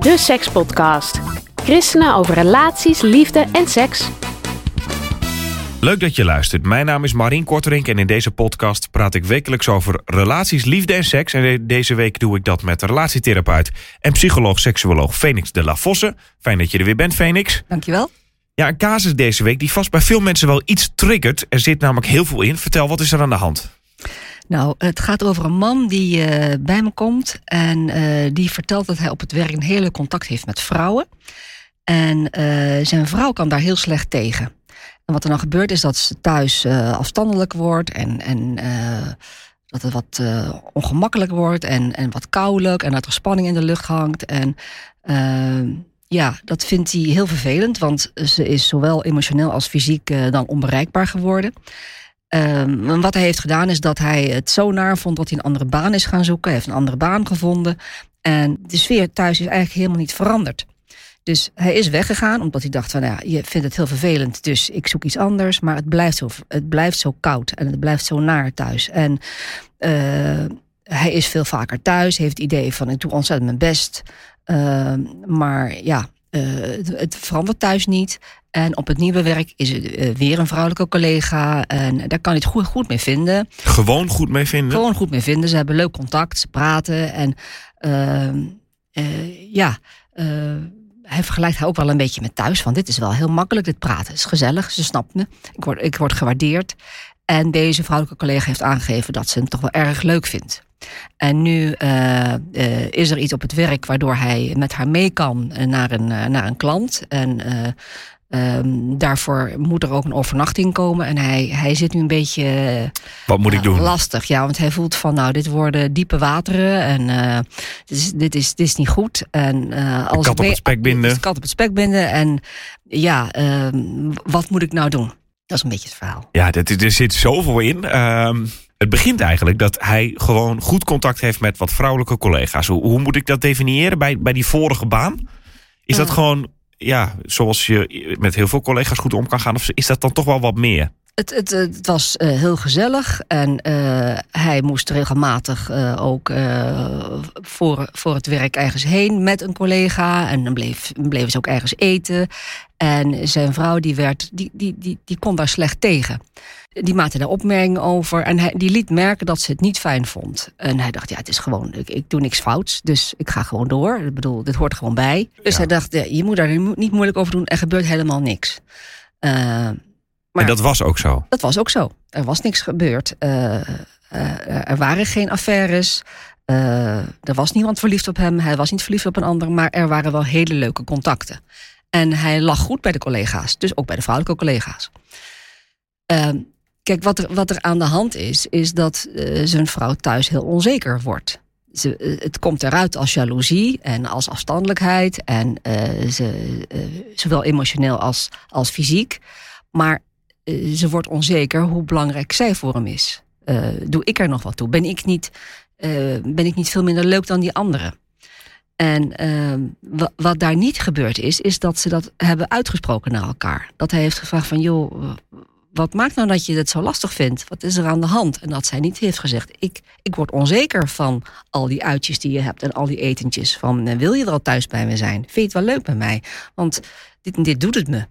De Sekspodcast. Christenen over relaties, liefde en seks. Leuk dat je luistert. Mijn naam is Marien Korterink en in deze podcast praat ik wekelijks over relaties, liefde en seks. En deze week doe ik dat met relatietherapeut en psycholoog-seksuoloog Phoenix de la Vosse. Fijn dat je er weer bent, Phoenix. Dankjewel. Ja, een casus deze week die vast bij veel mensen wel iets triggert. Er zit namelijk heel veel in. Vertel, wat is er aan de hand? Nou, het gaat over een man die eh, bij me komt en eh, die vertelt dat hij op het werk een hele contact heeft met vrouwen. En eh, zijn vrouw kan daar heel slecht tegen. En wat er dan gebeurt is dat ze thuis afstandelijk wordt en, en dat het wat ongemakkelijk wordt en, en wat koudelijk en dat er spanning in de lucht hangt. En ja, dat vindt hij heel vervelend, want ze is zowel emotioneel als fysiek dan onbereikbaar geworden. Um, wat hij heeft gedaan is dat hij het zo naar vond dat hij een andere baan is gaan zoeken. Hij heeft een andere baan gevonden. En de sfeer thuis is eigenlijk helemaal niet veranderd. Dus hij is weggegaan omdat hij dacht van nou ja, je vindt het heel vervelend, dus ik zoek iets anders. Maar het blijft zo, het blijft zo koud en het blijft zo naar thuis. En uh, hij is veel vaker thuis, heeft het idee van ik doe ontzettend mijn best. Uh, maar ja, het verandert thuis niet. En op het nieuwe werk is er uh, weer een vrouwelijke collega. En daar kan hij het goed, goed mee vinden. Gewoon goed mee vinden? Gewoon goed mee vinden. Ze hebben leuk contact, ze praten. En uh, ja, hij vergelijkt haar ook wel een beetje met thuis. Van dit is wel heel makkelijk, dit praten. Het is gezellig, ze snapt me. Ik word, ik word gewaardeerd. En deze vrouwelijke collega heeft aangegeven dat ze hem toch wel erg leuk vindt. En nu uh, uh, is er iets op het werk waardoor hij met haar mee kan naar een, naar een klant. En Um, daarvoor moet er ook een overnachting komen. En hij, hij zit nu een beetje. Wat moet ik doen? Lastig, ja. Want hij voelt van, nou, dit worden diepe wateren. En dit, is, dit, is, dit is niet goed. En, als kat op het spek binden. Kat op het spek binden. En ja, uh, wat moet ik nou doen? Dat is een beetje het verhaal. Ja, dat, er zit zoveel in. Um, het begint eigenlijk dat hij gewoon goed contact heeft met wat vrouwelijke collega's. Hoe, hoe moet ik dat definiëren bij, bij die vorige baan? Is dat gewoon ja, zoals je met heel veel collega's goed om kan gaan? Of is dat dan toch wel wat meer? Het, het, het was uh, heel gezellig en uh, hij moest regelmatig uh, ook voor, voor het werk ergens heen met een collega. En dan bleef, bleven ze ook ergens eten. En zijn vrouw die werd, die, die, die, die kon daar slecht tegen. Die maakte daar opmerkingen over. En hij, die liet merken dat ze het niet fijn vond. En hij dacht, ja, het is gewoon, ik, ik doe niks fouts. Dus ik ga gewoon door. Ik bedoel, dit hoort gewoon bij. Dus ja. hij dacht, ja, je moet daar niet moeilijk over doen. Er gebeurt helemaal niks. Maar en dat was ook zo? Dat was ook zo. Er was niks gebeurd. Uh, uh, er waren geen affaires. er was niemand verliefd op hem. Hij was niet verliefd op een ander. Maar er waren wel hele leuke contacten. En hij lag goed bij de collega's. Dus ook bij de vrouwelijke collega's. Ehm, Kijk, wat er, wat er aan de hand is, is dat zijn vrouw thuis heel onzeker wordt. Ze, het komt eruit als jaloezie en als afstandelijkheid. En ze, zowel emotioneel als, als fysiek. Maar ze wordt onzeker hoe belangrijk zij voor hem is. doe ik er nog wat toe? Ben ik niet, ben ik niet veel minder leuk dan die anderen? En wat, wat daar niet gebeurd is, is dat ze dat hebben uitgesproken naar elkaar. Dat hij heeft gevraagd van, joh, wat maakt nou dat je het zo lastig vindt? Wat is er aan de hand? En dat zij niet heeft gezegd, ik, ik word onzeker van al die uitjes die je hebt en al die etentjes. Van, wil je wel thuis bij me zijn? Vind je het wel leuk bij mij? Want dit dit doet het me.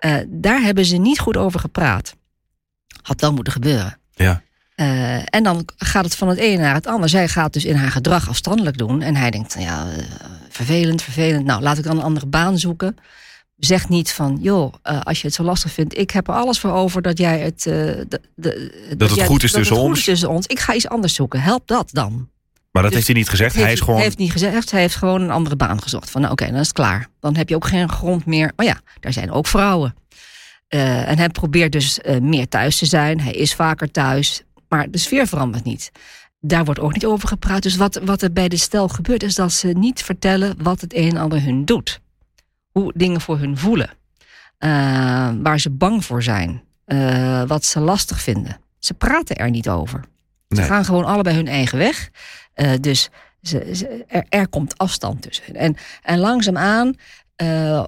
Uh, daar hebben ze niet goed over gepraat. Had wel moeten gebeuren. Ja. Uh, en dan gaat het van het ene naar het ander. Zij gaat dus in haar gedrag afstandelijk doen. En hij denkt, ja, vervelend, vervelend. Nou, laat ik dan een andere baan zoeken zeg niet van, joh, uh, als je het zo lastig vindt, ik heb er alles voor over dat jij het. Uh, de, de, dat, dat, het jij, goed is dat tussen het ons. Goed is tussen ons. Ik ga iets anders zoeken. Help dat dan. Maar dat dus heeft hij niet gezegd. Hij heeft, is gewoon. Hij heeft niet gezegd. Hij heeft gewoon een andere baan gezocht. Van, nou, oké, okay, dan is het klaar. Dan heb je ook geen grond meer. Maar ja, daar zijn ook vrouwen. Uh, en hij probeert dus meer thuis te zijn. Hij is vaker thuis. Maar de sfeer verandert niet. daar wordt ook niet over gepraat. Dus wat, wat er bij de stel gebeurt, is dat ze niet vertellen wat het een en ander hun doet. Hoe dingen voor hun voelen. Uh, waar ze bang voor zijn. Wat ze lastig vinden. Ze praten er niet over. Ze gaan gewoon allebei hun eigen weg. Uh, dus ze, ze, er, er, komt afstand tussen. En, en langzaamaan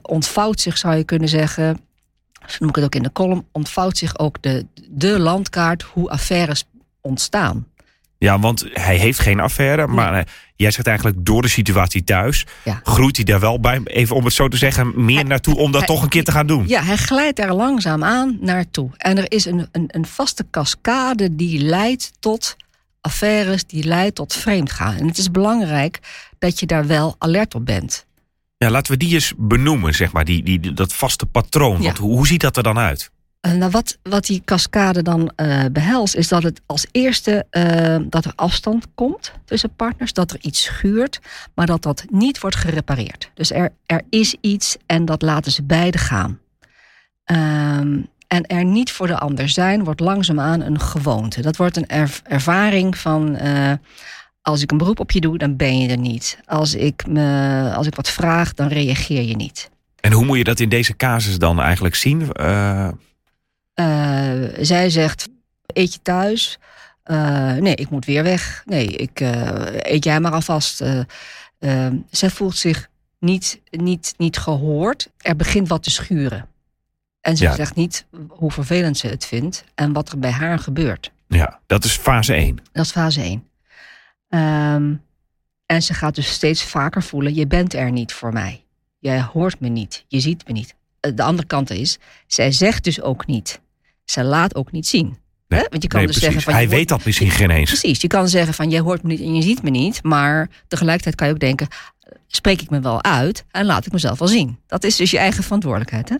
ontvouwt zich, zou je kunnen zeggen, zo noem ik het ook in de column, ontvouwt zich ook de, de landkaart hoe affaires ontstaan. Ja, want hij heeft geen affaire. Maar nee. jij zegt eigenlijk door de situatie thuis... Ja. groeit hij daar wel bij, even om het zo te zeggen... meer hij, naartoe om dat hij, toch een keer te gaan doen. Ja, hij glijdt er langzaam aan naartoe. En er is een, een, een vaste cascade die leidt tot affaires... die leidt tot vreemdgaan. En het is belangrijk dat je daar wel alert op bent. Ja, laten we die eens benoemen, zeg maar, die, die, dat vaste patroon. Ja. Want hoe, hoe ziet dat er dan uit? Nou, wat, wat die cascade dan uh, behelst, is dat het als eerste uh, dat er afstand komt tussen partners, dat er iets schuurt, maar dat dat niet wordt gerepareerd. Dus er, er is iets en dat laten ze beide gaan. Um, en er niet voor de ander zijn, wordt langzaamaan een gewoonte. Dat wordt een er, ervaring van. als ik een beroep op je doe, dan ben je er niet. Als ik, me, als ik wat vraag, dan reageer je niet. En hoe moet je dat in deze casus dan eigenlijk zien? Zij zegt, eet je thuis? Uh, nee, ik moet weer weg. Nee, ik, uh, eet jij maar alvast. zij voelt zich niet, niet, niet gehoord. Er begint wat te schuren. En ze ja. zegt niet hoe vervelend ze het vindt en wat er bij haar gebeurt. Ja, dat is fase 1. Dat is fase 1. Um, en ze gaat dus steeds vaker voelen: je bent er niet voor mij. Jij hoort me niet, je ziet me niet. De andere kant is, zij zegt dus ook niet ze laat ook niet zien. Nee, Want je kan nee, dus zeggen van, Hij weet dat misschien geen eens. Precies, je kan zeggen van jij hoort me niet en je ziet me niet. Maar tegelijkertijd kan je ook denken, spreek ik me wel uit en laat ik mezelf wel zien. Dat is dus je eigen verantwoordelijkheid. Hè?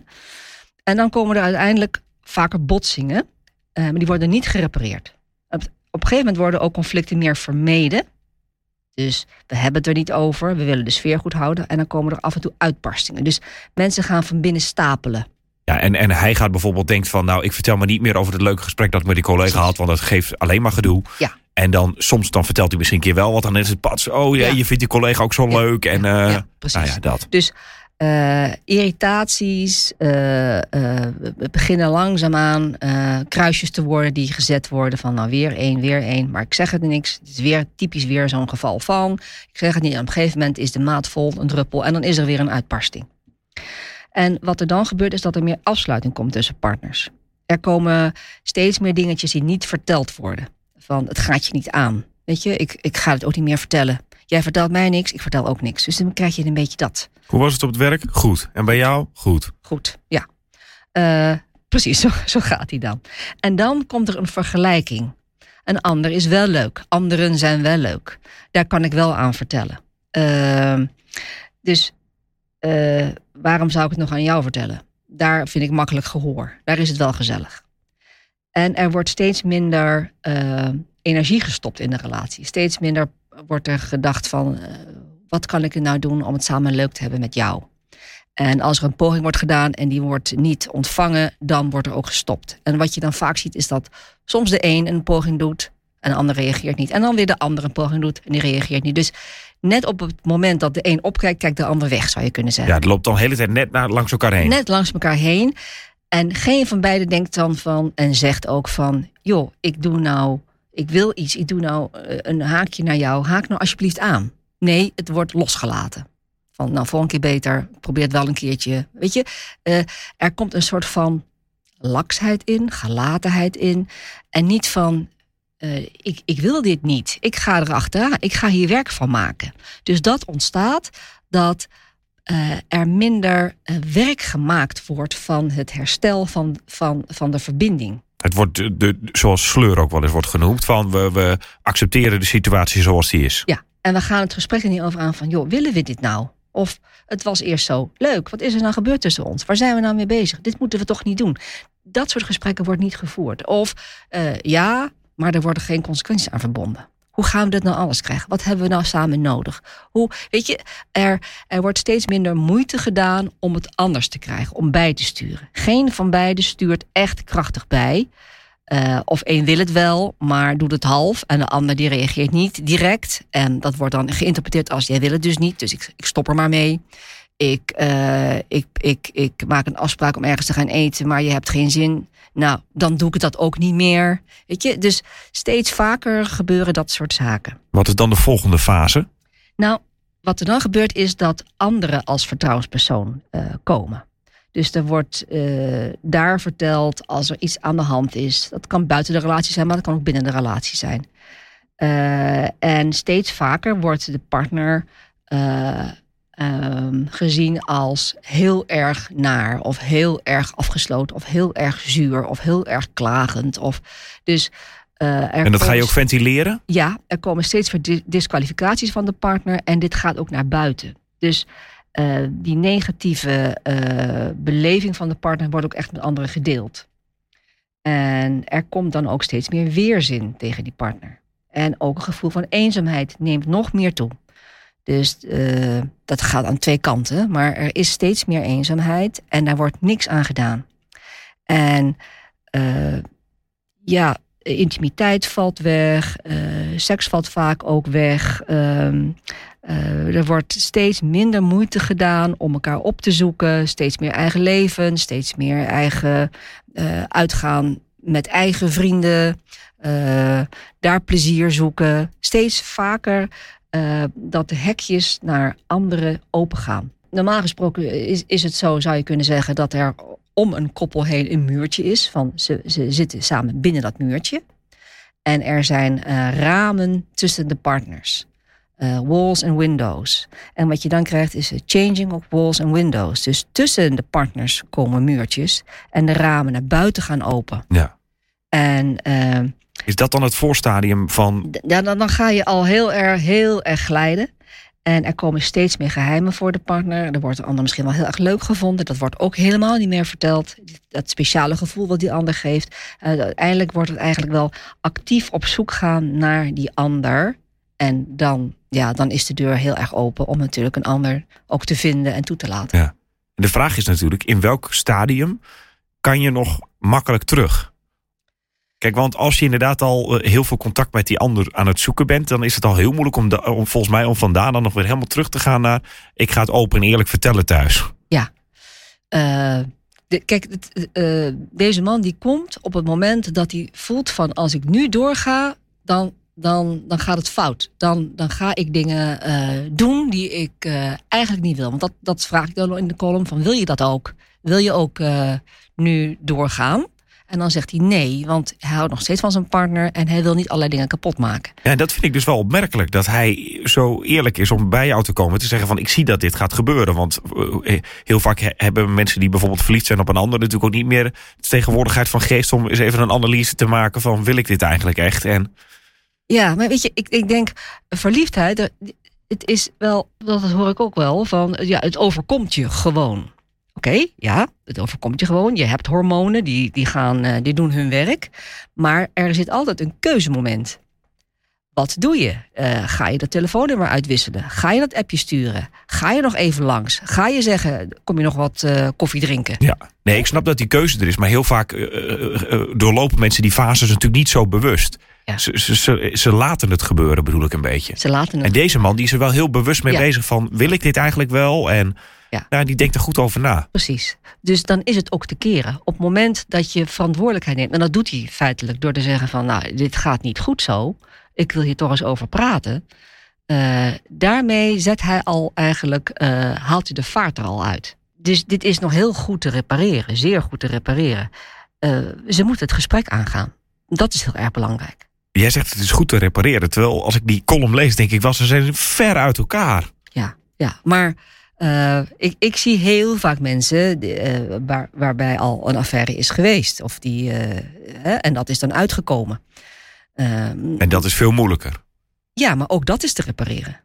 En dan komen er uiteindelijk vaker botsingen, eh, maar die worden niet gerepareerd. Op, op een gegeven moment worden ook conflicten meer vermeden. Dus we hebben het er niet over, we willen de sfeer goed houden en dan komen er af en toe uitbarstingen. Dus mensen gaan van binnen stapelen. Ja, en, en hij gaat bijvoorbeeld denkt van... nou, ik vertel maar niet meer over het leuke gesprek dat ik met die collega had... want dat geeft alleen maar gedoe. Ja. En dan soms dan vertelt hij misschien een keer wel... wat dan is het pats. Oh ja, ja. je vindt die collega ook zo ja. leuk. En, uh, ja, precies. Nou ja, dat. Dus uh, irritaties uh, beginnen langzaamaan kruisjes te worden... die gezet worden van nou weer één, weer één. Maar ik zeg het niks. Het is weer typisch weer zo'n geval van. Ik zeg het niet. Op een gegeven moment is de maat vol, een druppel... en dan is er weer een uitbarsting. En wat er dan gebeurt is dat er meer afsluiting komt tussen partners. Er komen steeds meer dingetjes die niet verteld worden. Van het gaat je niet aan. Weet je, ik, ik ga het ook niet meer vertellen. Jij vertelt mij niks, ik vertel ook niks. Dus dan krijg je een beetje dat. Hoe was het op het werk? Goed. En bij jou? Goed. Goed, ja. Uh, precies, zo, zo gaat hij dan. En dan komt er een vergelijking. Een ander is wel leuk. Anderen zijn wel leuk. Daar kan ik wel aan vertellen. Uh, dus uh, waarom zou ik het nog aan jou vertellen? Daar vind ik makkelijk gehoor. Daar is het wel gezellig. En er wordt steeds minder uh, energie gestopt in de relatie. Steeds minder wordt er gedacht van... Uh, wat kan ik nou doen om het samen leuk te hebben met jou? En als er een poging wordt gedaan en die wordt niet ontvangen... dan wordt er ook gestopt. En wat je dan vaak ziet is dat soms de een een poging doet... en de ander reageert niet. En dan weer de ander een poging doet en die reageert niet. Dus net op het moment dat de een opkijkt, kijkt de ander weg, zou je kunnen zeggen. Ja, het loopt dan de hele tijd net naar, langs elkaar heen. Net langs elkaar heen. En geen van beiden denkt dan van en zegt ook van, joh, ik doe nou, ik wil iets, ik doe nou eh, een haakje naar jou, haak nou alsjeblieft aan. Nee, het wordt losgelaten. Van, nou, volgende keer beter, probeer het wel een keertje. Weet je, uh, er komt een soort van laksheid in, gelatenheid in. En niet van, uh, ik, ik wil dit niet. Ik ga erachteraan. Ik ga hier werk van maken. Dus dat ontstaat dat uh, er minder uh, werk gemaakt wordt van het herstel van, van, van de verbinding. Het wordt, de, de, zoals sleur ook wel eens wordt genoemd, van we, we accepteren de situatie zoals die is. Ja, en we gaan het gesprek er niet over aan van, joh, willen we dit nou? Of het was eerst zo leuk. Wat is er nou gebeurd tussen ons? Waar zijn we nou mee bezig? Dit moeten we toch niet doen? Dat soort gesprekken wordt niet gevoerd. Of uh, ja, maar er worden geen consequenties aan verbonden. Hoe gaan we dit nou alles krijgen? Wat hebben we nou samen nodig? Hoe, weet je, er, er wordt steeds minder moeite gedaan om het anders te krijgen, om bij te sturen. Geen van beiden stuurt echt krachtig bij. Uh, of één wil het wel, maar doet het half. En de ander die reageert niet direct. En dat wordt dan geïnterpreteerd als jij wil het dus niet. Dus ik, ik stop er maar mee. Ik, uh, ik, ik, ik maak een afspraak om ergens te gaan eten, maar je hebt geen zin. Nou, dan doe ik dat ook niet meer. Weet je, dus steeds vaker gebeuren dat soort zaken. Wat is dan de volgende fase? Nou, wat er dan gebeurt is dat anderen als vertrouwenspersoon uh, komen. Dus er wordt uh, daar verteld als er iets aan de hand is. Dat kan buiten de relatie zijn, maar dat kan ook binnen de relatie zijn. En steeds vaker wordt de partner uh, gezien als heel erg naar, of heel erg afgesloten, of heel erg zuur, of heel erg klagend. Of, dus, en dat ga je ook ventileren? Ja, er komen steeds weer disqualificaties van de partner en dit gaat ook naar buiten. Dus uh, die negatieve uh, beleving van de partner wordt ook echt met anderen gedeeld. En er komt dan ook steeds meer weerzin tegen die partner. En ook een gevoel van eenzaamheid neemt nog meer toe. Dus uh, dat gaat aan twee kanten. Maar er is steeds meer eenzaamheid en daar wordt niks aan gedaan. En ja, intimiteit valt weg, seks valt vaak ook weg. Ehm, er wordt steeds minder moeite gedaan om elkaar op te zoeken. Steeds meer eigen leven, steeds meer eigen uitgaan met eigen vrienden. Daar plezier zoeken. Steeds vaker dat de hekjes naar anderen opengaan. Normaal gesproken is, is het zo, zou je kunnen zeggen, dat er om een koppel heen een muurtje is. Van ze, ze zitten samen binnen dat muurtje. En er zijn ramen tussen de partners. Uh, walls en windows. En wat je dan krijgt is een changing of walls en windows. Dus tussen de partners komen muurtjes en de ramen naar buiten gaan open. Ja. En uh, is dat dan het voorstadium van. Ja, dan, dan ga je al heel erg, heel erg glijden. En er komen steeds meer geheimen voor de partner. Er wordt een ander misschien wel heel erg leuk gevonden. Dat wordt ook helemaal niet meer verteld. Dat speciale gevoel wat die ander geeft. Uh, uiteindelijk wordt het eigenlijk wel actief op zoek gaan naar die ander. En dan, ja, dan is de deur heel erg open om natuurlijk een ander ook te vinden en toe te laten. Ja. De vraag is natuurlijk, in welk stadium kan je nog makkelijk terug? Kijk, want als je inderdaad al eh, heel veel contact met die ander aan het zoeken bent, dan is het al heel moeilijk om, om volgens mij om vandaan dan nog weer helemaal terug te gaan naar ik ga het open en eerlijk vertellen thuis. Ja. De, kijk, uh, deze man die komt op het moment dat hij voelt van als ik nu doorga, dan dan, dan gaat het fout. Dan, dan ga ik dingen doen die ik eigenlijk niet wil. Want dat, dat vraag ik dan in de column van wil je dat ook? Wil je ook nu doorgaan? En dan zegt hij nee, want hij houdt nog steeds van zijn partner en hij wil niet allerlei dingen kapot maken. Ja, dat vind ik dus wel opmerkelijk dat hij zo eerlijk is om bij jou te komen te zeggen van ik zie dat dit gaat gebeuren. Want heel vaak hebben mensen die bijvoorbeeld verliefd zijn op een ander natuurlijk ook niet meer de tegenwoordigheid van geest om eens even een analyse te maken van wil ik dit eigenlijk echt? En ja, maar weet je, ik, ik denk verliefdheid, het is wel, dat hoor ik ook wel, van ja, het overkomt je gewoon. Oké, ja, het overkomt je gewoon. Je hebt hormonen, die, die, gaan, uh, die doen hun werk. Maar er zit altijd een keuzemoment. Wat doe je? Uh, ga je dat telefoonnummer uitwisselen? Ga je dat appje sturen? Ga je nog even langs? Ga je zeggen, kom je nog wat uh, koffie drinken? Ja, nee, ik snap dat die keuze er is. Maar heel vaak doorlopen mensen die fases natuurlijk niet zo bewust. Ja. Ze, ze, ze, laten het gebeuren, bedoel ik een beetje. Ze laten het. En deze man die is er wel heel bewust mee ja. bezig van... wil ik dit eigenlijk wel? En ja. ja. die denkt er goed over na. Precies. Dus dan is het ook te keren. Op het moment dat je verantwoordelijkheid neemt... en dat doet hij feitelijk door te zeggen van... nou, dit gaat niet goed zo. Ik wil hier toch eens over praten. Uh, daarmee zet hij al eigenlijk... Uh, haalt hij de vaart er al uit. Dus dit is nog heel goed te repareren. Zeer goed te repareren. Uh, ze moeten het gesprek aangaan. Dat is heel erg belangrijk. Jij zegt het is goed te repareren. Terwijl als ik die column lees, denk ik wel, ze zijn ver uit elkaar. Ja, ja maar uh, ik, ik zie heel vaak mensen uh, waar, waarbij al een affaire is geweest. Of die, uh, hè, en dat is dan uitgekomen. Ehm, en dat is veel moeilijker. Ja, maar ook dat is te repareren.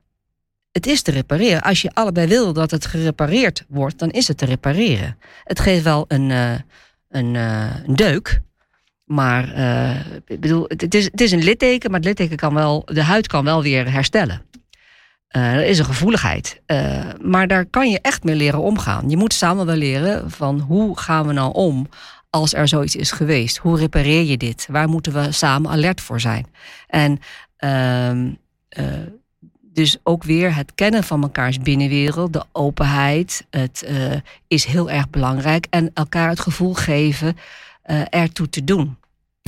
Het is te repareren. Als je allebei wil dat het gerepareerd wordt, dan is het te repareren. Het geeft wel een, een, een deuk. Maar ik bedoel, het is, het is een litteken, maar het litteken kan wel, de huid kan wel weer herstellen. Uh, er is een gevoeligheid. Uh, maar daar kan je echt mee leren omgaan. Je moet samen wel leren van hoe gaan we nou om als er zoiets is geweest? Hoe repareer je dit? Waar moeten we samen alert voor zijn? En ehm, eh, dus ook weer het kennen van mekaars binnenwereld, de openheid, het is heel erg belangrijk. En elkaar het gevoel geven ertoe te doen.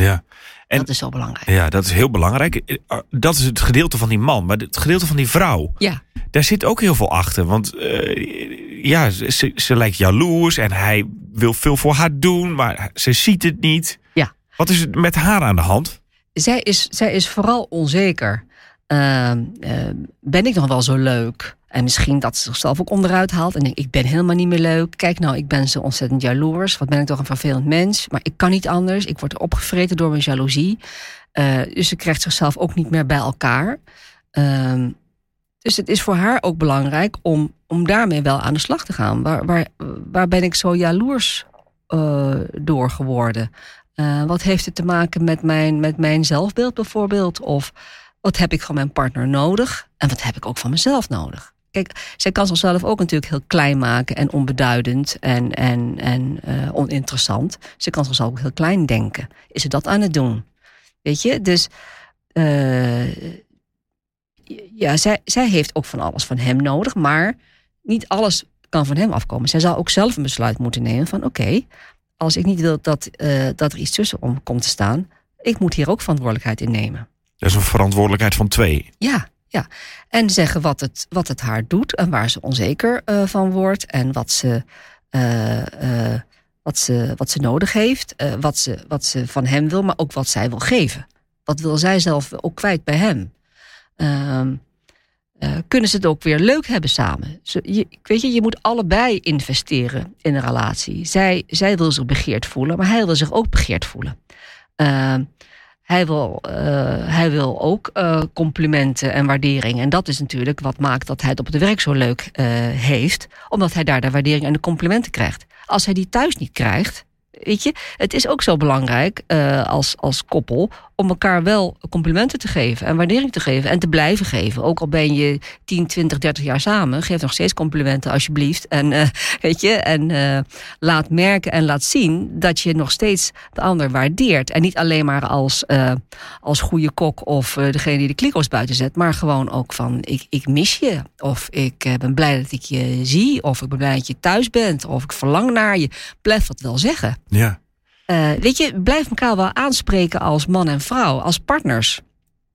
Ja. En, dat is zo belangrijk. Ja, dat is heel belangrijk. Dat is het gedeelte van die man. Maar het gedeelte van die vrouw. Ja. Daar zit ook heel veel achter. Want uh, ja, ze, ze lijkt jaloers en hij wil veel voor haar doen, maar ze ziet het niet. Ja. Wat is er met haar aan de hand? Zij is, zij is vooral onzeker. Uh, uh, ben ik nog wel zo leuk? En misschien dat ze zichzelf ook onderuit haalt. En denkt, ik ben helemaal niet meer leuk. Kijk nou, ik ben zo ontzettend jaloers. Wat ben ik toch een vervelend mens. Maar ik kan niet anders. Ik word opgevreten door mijn jaloezie. Uh, dus ze krijgt zichzelf ook niet meer bij elkaar. Uh, dus het is voor haar ook belangrijk om, om daarmee wel aan de slag te gaan. Waar, waar, waar ben ik zo jaloers uh, door geworden? Uh, wat heeft het te maken met mijn, met mijn zelfbeeld bijvoorbeeld? Of wat heb ik van mijn partner nodig? En wat heb ik ook van mezelf nodig? Kijk, zij kan zichzelf ook natuurlijk heel klein maken en onbeduidend en, en, en uh, oninteressant. Ze kan zichzelf ook heel klein denken. Is ze dat aan het doen? Weet je, dus ja, zij, zij heeft ook van alles van hem nodig, maar niet alles kan van hem afkomen. Zij zal ook zelf een besluit moeten nemen van oké, als ik niet wil dat, uh, dat er iets tussen om komt te staan, ik moet hier ook verantwoordelijkheid in nemen. Dat is een verantwoordelijkheid van twee. Ja, ja. En zeggen wat het, wat het haar doet en waar ze onzeker uh, van wordt en wat ze, uh, wat ze, wat ze nodig heeft, wat, ze, wat ze van hem wil, maar ook wat zij wil geven. Wat wil zij zelf ook kwijt bij hem? Uh, kunnen ze het ook weer leuk hebben samen. Zo, je, weet je, je moet allebei investeren in een relatie. Zij, zij wil zich begeerd voelen, maar hij wil zich ook begeerd voelen. Uh, hij, wil, uh, hij wil ook complimenten en waardering. En dat is natuurlijk wat maakt dat hij het op het werk zo leuk heeft. Omdat hij daar de waardering en de complimenten krijgt. Als hij die thuis niet krijgt, weet je, het is ook zo belangrijk uh, als, als koppel om elkaar wel complimenten te geven en waardering te geven en te blijven geven. Ook al ben je 10, 20, 30 jaar samen, geef nog steeds complimenten alsjeblieft. En uh, weet je, en uh, laat merken en laat zien dat je nog steeds de ander waardeert. En niet alleen maar als, als goede kok of degene die de klikos buiten zet, maar gewoon ook van ik, ik mis je. Of ik ben blij dat ik je zie. Of ik ben blij dat je thuis bent. Of ik verlang naar je. Blijf wat wel zeggen. Ja. Uh, weet je, blijf elkaar wel aanspreken als man en vrouw, als partners.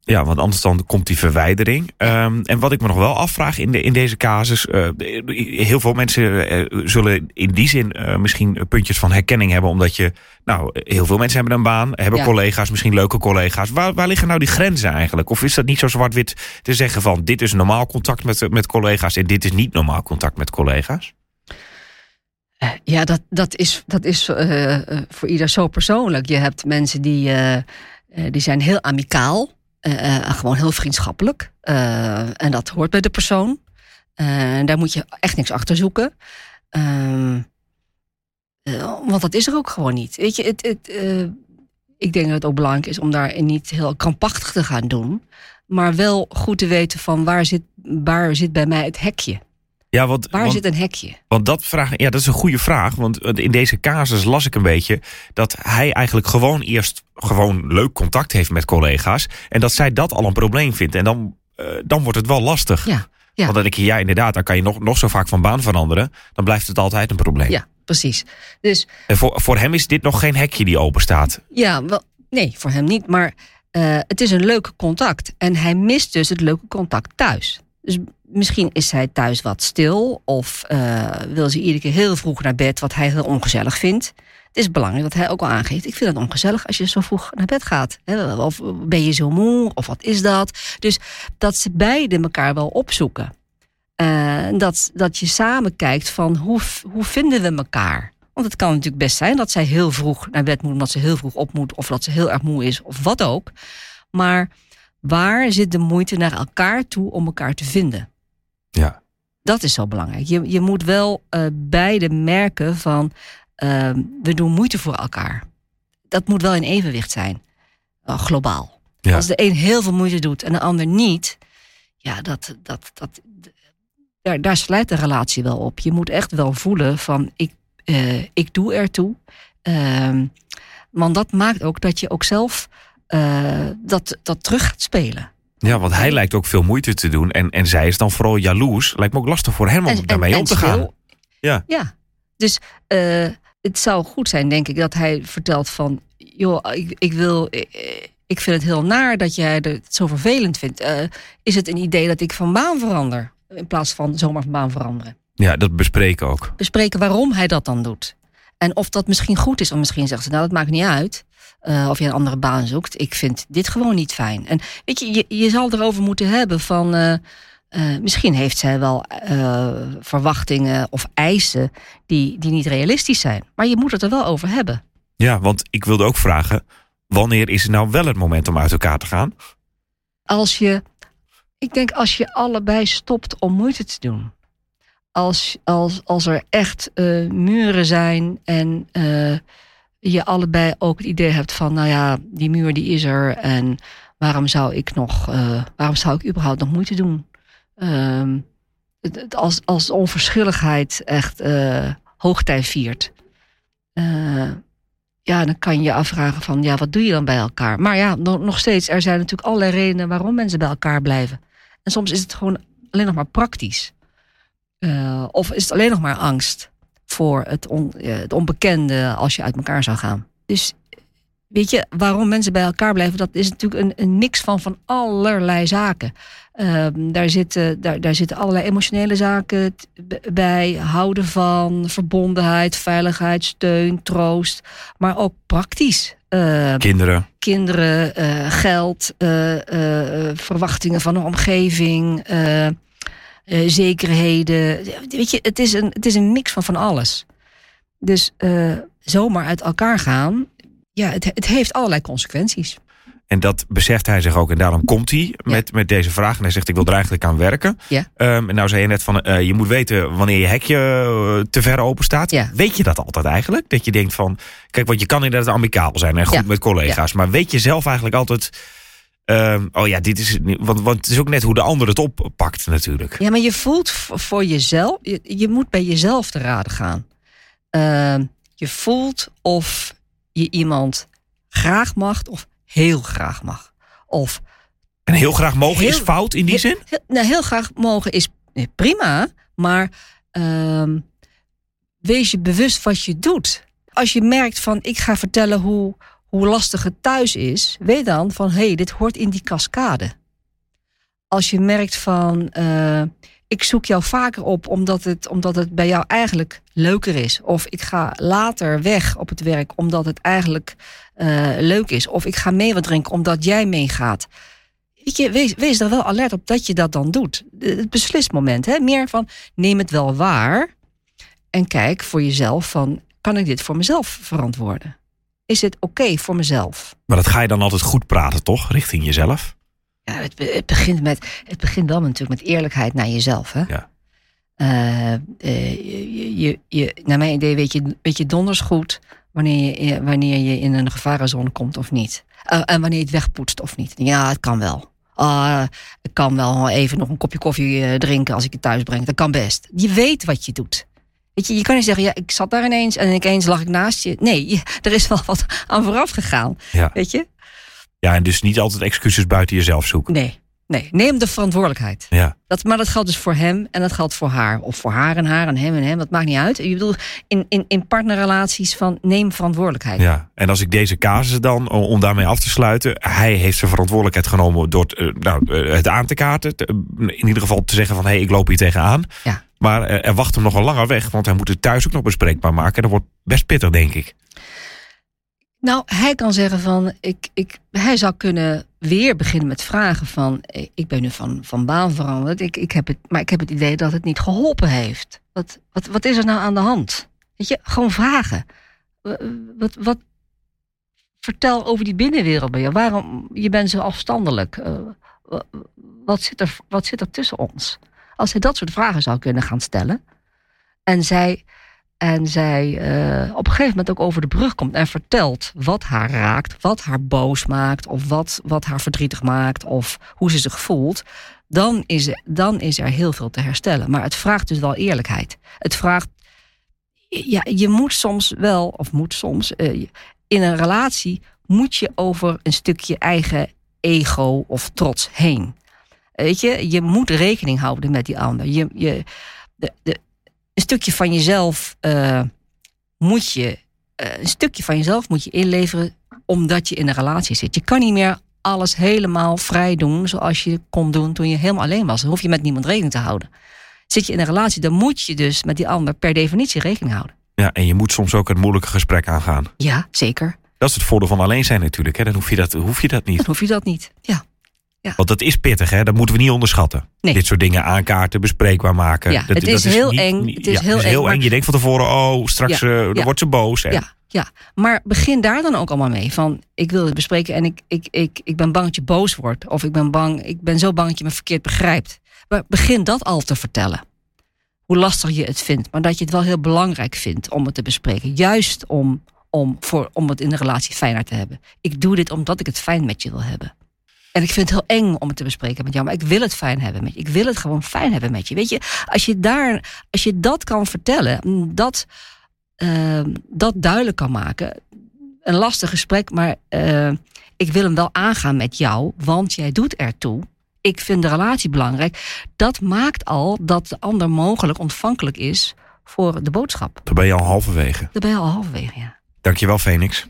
Ja, want anders dan komt die verwijdering. Um, en wat ik me nog wel afvraag in, de, in deze casus. Uh, heel veel mensen uh, zullen in die zin misschien puntjes van herkenning hebben. Omdat je, nou, heel veel mensen hebben een baan, hebben ja. collega's, misschien leuke collega's. Waar, waar liggen nou die grenzen eigenlijk? Of is dat niet zo zwart-wit te zeggen van dit is normaal contact met, met collega's en dit is niet normaal contact met collega's? Ja, dat, dat is, dat is uh, voor ieder zo persoonlijk. Je hebt mensen die, uh, die zijn heel amicaal, gewoon heel vriendschappelijk. en dat hoort bij de persoon. En daar moet je echt niks achter zoeken. Ehm, want dat is er ook gewoon niet. Weet je, het, het, ik denk dat het ook belangrijk is om daar niet heel krampachtig te gaan doen. Maar wel goed te weten van waar zit, waar zit bij mij het hekje. Ja, want, Waar want, zit een hekje? Want dat, vraag, ja, dat is een goede vraag. Want in deze casus las ik een beetje dat hij eigenlijk gewoon eerst gewoon leuk contact heeft met collega's. En dat zij dat al een probleem vindt. En dan, uh, dan wordt het wel lastig. Ja, ja. Want dan denk je, ja, inderdaad, dan kan je nog, nog zo vaak van baan veranderen. Dan blijft het altijd een probleem. Ja, precies. Dus, en voor, voor hem is dit nog geen hekje die open staat. Ja, wel, nee, voor hem niet. Maar uh, het is een leuk contact. En hij mist dus het leuke contact thuis. Dus misschien is hij thuis wat stil of uh, wil ze iedere keer heel vroeg naar bed, wat hij heel ongezellig vindt. Het is belangrijk dat hij ook al aangeeft: ik vind het ongezellig als je zo vroeg naar bed gaat. Of ben je zo moe? Of wat is dat? Dus dat ze beiden elkaar wel opzoeken. Uh, dat, dat je samen kijkt van hoe, hoe vinden we elkaar? Want het kan natuurlijk best zijn dat zij heel vroeg naar bed moet, omdat ze heel vroeg op moet, of dat ze heel erg moe is, of wat ook. Maar waar zit de moeite naar elkaar toe om elkaar te vinden? Ja. Dat is zo belangrijk. Je, je moet wel uh, beide merken van uh, we doen moeite voor elkaar. Dat moet wel in evenwicht zijn, uh, globaal. Ja. Als de een heel veel moeite doet en de ander niet, ja, dat, dat, dat, daar, daar slijt de relatie wel op. Je moet echt wel voelen van ik, uh, ik doe ertoe. Ehm, want dat maakt ook dat je ook zelf uh, dat, dat terug gaat spelen. Ja, want hij lijkt ook veel moeite te doen. En, en zij is dan vooral jaloers. Lijkt me ook lastig voor hem om en, daarmee om te gaan. ja. ja, dus uh, het zou goed zijn, denk ik, dat hij vertelt van... joh, ik, ik wil... Ik vind het heel naar dat jij het zo vervelend vindt. Uh, is het een idee dat ik van baan verander? In plaats van zomaar van baan veranderen. Ja, dat bespreken ook. Bespreken waarom hij dat dan doet. En of dat misschien goed is. Of misschien zegt ze, nou dat maakt niet uit. Uh, of je een andere baan zoekt. Ik vind dit gewoon niet fijn. En weet je, je, je zal erover moeten hebben van... Uh, uh, misschien heeft zij wel verwachtingen of eisen die, die niet realistisch zijn. Maar je moet het er wel over hebben. Ja, want ik wilde ook vragen... wanneer is het nou wel het moment om uit elkaar te gaan? Als je... Ik denk als je allebei stopt om moeite te doen als, als, als er echt muren zijn en je allebei ook het idee hebt van, nou ja, die muur die is er en waarom zou ik nog, uh, waarom zou ik überhaupt nog moeite doen? Uh, het, als, als onverschilligheid echt hoogtij viert. ja, dan kan je je afvragen van, ja, wat doe je dan bij elkaar? Maar ja, nog, steeds, er zijn natuurlijk allerlei redenen waarom mensen bij elkaar blijven. En soms is het gewoon alleen nog maar praktisch. Uh, of is het alleen nog maar angst voor het, on, uh, het onbekende als je uit elkaar zou gaan? Dus weet je, waarom mensen bij elkaar blijven, dat is natuurlijk een, een mix van, van allerlei zaken. Uh, daar, zitten, daar, daar zitten allerlei emotionele zaken bij. Houden van, verbondenheid, veiligheid, steun, troost. Maar ook praktisch. Uh, kinderen. Kinderen, uh, geld, uh, verwachtingen van de omgeving. Uh, zekerheden. Weet je, het is, een, het is een mix van van alles. Dus uh, zomaar uit elkaar gaan, ja, het, het heeft allerlei consequenties. En dat beseft hij zich ook. En daarom komt hij met, ja. met deze vraag. En hij zegt, ik wil er eigenlijk aan werken. Ja. Um, en nou zei je net van, uh, je moet weten wanneer je hekje te ver open staat. Ja. Weet je dat altijd eigenlijk? Dat je denkt van, kijk, want je kan inderdaad amicaal zijn en goed met collega's. Maar weet je zelf eigenlijk altijd Um, oh ja, dit is. Want, want het is ook net hoe de ander het oppakt, natuurlijk. Ja, maar je voelt voor jezelf. Je, je moet bij jezelf te raden gaan. Uh, je voelt of je iemand graag mag of heel graag mag. Of. En heel graag mogen heel, is fout in die heel, zin? Heel, nou, heel graag mogen is prima, maar uh, wees je bewust wat je doet. Als je merkt van ik ga vertellen hoe, hoe lastig het thuis is, weet dan van hé, hey, dit hoort in die cascade. Als je merkt van uh, ik zoek jou vaker op omdat het, omdat het bij jou eigenlijk leuker is. Of ik ga later weg op het werk omdat het eigenlijk uh, leuk is. Of ik ga mee wat drinken omdat jij meegaat. Wees er wel alert op dat je dat dan doet. Het beslismoment, hè? meer van neem het wel waar. En kijk voor jezelf van kan ik dit voor mezelf verantwoorden? Is het oké okay voor mezelf. Maar dat ga je dan altijd goed praten, toch? Richting jezelf? Ja, het, het, begint, met, het begint wel natuurlijk met eerlijkheid naar jezelf. Hè? Ja. Uh, uh, je, je, je, naar mijn idee weet je, weet je donders goed wanneer je, wanneer je in een gevarenzone komt of niet. Uh, en wanneer je het wegpoetst of niet. Ja, het kan wel. Uh, ik kan wel even nog een kopje koffie drinken als ik het thuis breng. Dat kan best. Je weet wat je doet. Weet je, je kan niet zeggen, ja, ik zat daar ineens en ineens lag ik naast je. Nee, er is wel wat aan vooraf gegaan. Ja. Weet je? Ja, en dus niet altijd excuses buiten jezelf zoeken. Nee, nee. Neem de verantwoordelijkheid. Ja. Dat, maar dat geldt dus voor hem en dat geldt voor haar. Of voor haar en haar en hem en hem. Dat maakt niet uit. Je bedoelt in, in, in partnerrelaties van neem verantwoordelijkheid. Ja, en als ik deze casus dan, om daarmee af te sluiten. Hij heeft zijn verantwoordelijkheid genomen door het, nou, het aan te kaarten. In ieder geval te zeggen van, hé, hey, ik loop hier tegenaan. Ja. Maar er wacht hem nog een langer weg, want hij moet het thuis ook nog bespreekbaar maken. Dat wordt best pittig, denk ik. Nou, hij kan zeggen van, ik, ik, hij zou kunnen weer beginnen met vragen van, ik ben nu van, van baan veranderd, ik, ik heb het, maar ik heb het idee dat het niet geholpen heeft. Wat, wat, wat is er nou aan de hand? Weet je, gewoon vragen. Wat, wat, vertel over die binnenwereld bij jou. Waarom, je bent zo afstandelijk. Uh, wat, zit er, wat zit er tussen ons? Als hij dat soort vragen zou kunnen gaan stellen. En zij, en zij uh, op een gegeven moment ook over de brug komt en vertelt wat haar raakt, wat haar boos maakt, of wat, wat haar verdrietig maakt, of hoe ze zich voelt. Dan is, dan is er heel veel te herstellen. Maar het vraagt dus wel eerlijkheid. Het vraagt ja, je moet soms wel, of moet soms, uh, in een relatie moet je over een stukje eigen ego of trots heen. Weet je, je moet rekening houden met die ander. Je, je, de, de, een stukje van jezelf uh, moet je, uh, een stukje van jezelf moet je inleveren omdat je in een relatie zit. Je kan niet meer alles helemaal vrij doen zoals je kon doen toen je helemaal alleen was. Dan hoef je met niemand rekening te houden. Zit je in een relatie, dan moet je dus met die ander per definitie rekening houden. Ja, en je moet soms ook een moeilijke gesprek aangaan. Ja, zeker. Dat is het voordeel van alleen zijn natuurlijk. Hè? Dan hoef je, dat, hoef je dat niet. Dan hoef je dat niet, ja. Ja. Want dat is pittig, hè? dat moeten we niet onderschatten. Nee. Dit soort dingen aankaarten, bespreekbaar maken. Ja, dat, het is dat heel niet- eng. Het is ja, heel het is heel eng, Je denkt van tevoren, oh, straks dan ja. wordt ze boos. Hè? Ja, ja, maar begin daar dan ook allemaal mee. Van, ik wil het bespreken en ik, ik, ik, ik ben bang dat je boos wordt. Of ik ben, bang, ik ben zo bang dat je me verkeerd begrijpt. Maar begin dat al te vertellen. Hoe lastig je het vindt. Maar dat je het wel heel belangrijk vindt om het te bespreken. Juist om, om, voor, om het in de relatie fijner te hebben. Ik doe dit omdat ik het fijn met je wil hebben. En ik vind het heel eng om het te bespreken met jou. Maar ik wil het fijn hebben met je. Ik wil het gewoon fijn hebben met je. Weet je, als je, daar, als je dat kan vertellen. Dat, eh, dat duidelijk kan maken. Een lastig gesprek, maar eh, ik wil hem wel aangaan met jou, want jij doet ertoe. Ik vind de relatie belangrijk. Dat maakt al dat de ander mogelijk ontvankelijk is voor de boodschap. Dan ben je al halverwege. Daar ben je al halverwege, ja. Dankjewel, Phoenix.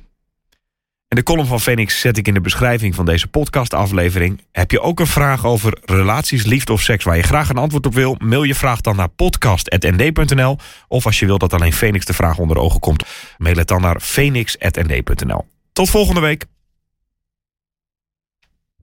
En de column van Phoenix zet ik in de beschrijving van deze podcastaflevering. Heb je ook een vraag over relaties, liefde of seks waar je graag een antwoord op wil? Mail je vraag dan naar podcast.nd.nl. Of als je wil dat alleen Phoenix de vraag onder ogen komt, mail het dan naar phoenix.nd.nl. Tot volgende week.